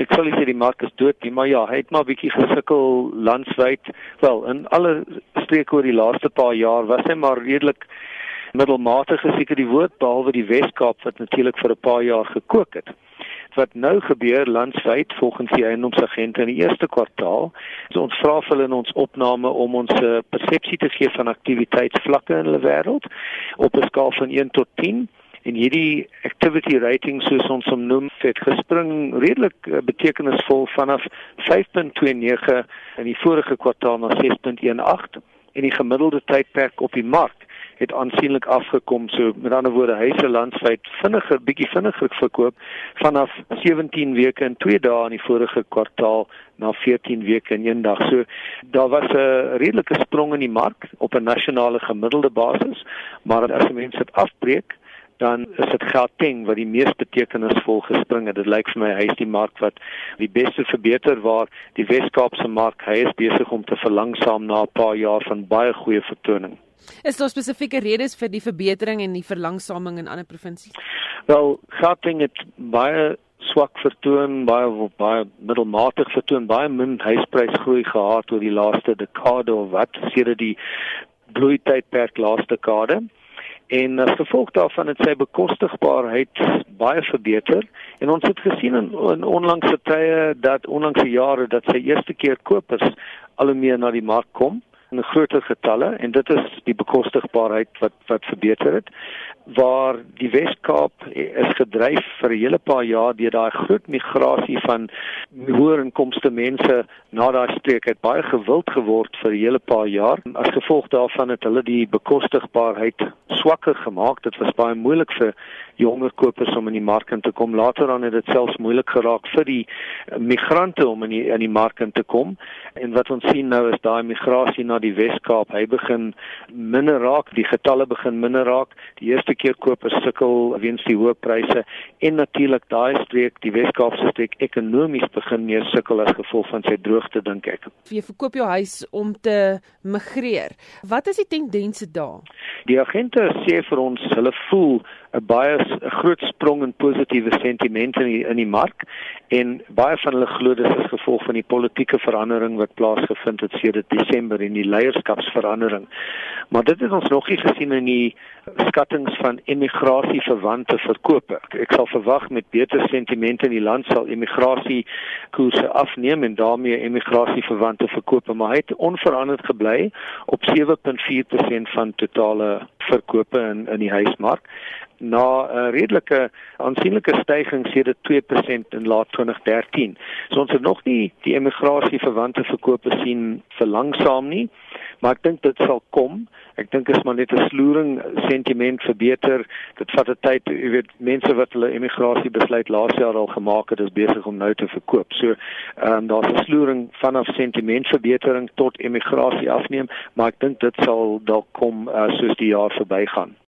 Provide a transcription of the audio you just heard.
ek sal nie sê die mark is dood nie, maar ja, hy het maar bietjie gesukkel landwyd. Wel, in alle streke oor die laaste paar jaar was hy maar redelik middelmatig geseker die woord behalwe die Wes-Kaap wat natuurlik vir 'n paar jaar gekook het wat nou gebeur landwyd volgens die eiendomsagente in die eerste kwartaal. So ons vra vir hulle in ons opname om ons uh, persepsie te gee van aktiwiteitsvlakke in hulle wêreld op 'n skaal van 1 tot 10 en hierdie activity rating soos ons hom noem het gespring redelik uh, betekenisvol vanaf 5.29 in die vorige kwartaal na 6.18 en die gemiddelde tydperk op die mark het aansienlik afgekom. So met ander woorde, huise landwyd vinniger, bietjie vinniger verkoop vanaf 17 weke in 2 dae in die vorige kwartaal na 14 weke in 1 dag. So daar was 'n redelike sprong in die mark op 'n nasionale gemiddelde basis, maar as mense dit afbreek dan is dit Gauteng wat die mees betekenisvol gespring het. Dit lyk vir my hy is die mark wat die beste verbeter waar die Wes-Kaapse mark hy is besig om te verlangsaam na 'n paar jaar van baie goeie vertoning. Is daar spesifieke redes vir die verbetering en die verlangsaming in ander provinsies? Wel, Gauteng het baie swak vertoon, baie baie middelmatig vertoon, baie min huisprysgroei gehad oor die laaste dekade of wat, sedert die bloeitydperk laaste dekade. En as gevolg daarvan het sy bekostigbaarheid baie verbeter. En ons het gesien in, in onlangse tye dat onlangse jare dat sy eerste keer kopers al hoe meer na die mark kom in groter getalle en dit is die bekostigbaarheid wat wat verbeter het waar die Wes-Kaap is gedryf vir 'n hele paar jaar deur daai groot migrasie van hoër inkomste mense na daai streek. Het baie gewild geword vir 'n hele paar jaar. As gevolg daarvan het hulle die bekostigbaarheid swakker gemaak dit was baie moeilik vir jonger kopers om in die mark in te kom. Later dan het dit selfs moeilik geraak vir die migrante om in die in die mark in te kom. En wat ons sien nou is daai migrasie na die Wes-Kaap hy begin minder raak die getalle begin minder raak die eerste keer kopers sukkel weens die hoë pryse en natuurlik daai streek die Wes-Kaapse streek ekonomies begin meer sukkel as gevolg van sy droogte dink ek. Jy verkoop jou huis om te migreer. Wat is die tendense daar? Die agente sê vir ons hulle voel 'n baie groot sprong in positiewe sentimente in die, in die mark en baie van hulle glo dit is gevolg van die politieke verandering wat plaasgevind het sedert Desember en die leierskapsverandering. Maar dit het ons nog nie gesien in die skattings van emigrasie verwante verkope. Ek sal verwag met beter sentimente in die land sal emigrasie koerse afneem en daarmee emigrasie verwante verkope, maar hy het onveranderd gebly op 7.4% van totale verkope in in die huismark na 'n redelike aansienlike stygings sedert 2% in laat 2013. So ons het nog nie die emigrasie verwante verkope sien verlangsaam nie, maar ek dink dit sal kom. Ek dink is maar net 'n sloering sentiment verbeter. Dit vat 'n tyd, jy weet, mense wat hulle emigrasie besluit laas jaar al gemaak het, is besig om nou te verkoop. So, ehm um, daar's 'n sloering vanaf sentimentverbetering tot emigrasie afneem, maar ek dink dit sal dalk kom uh, soos die jaar verbygaan.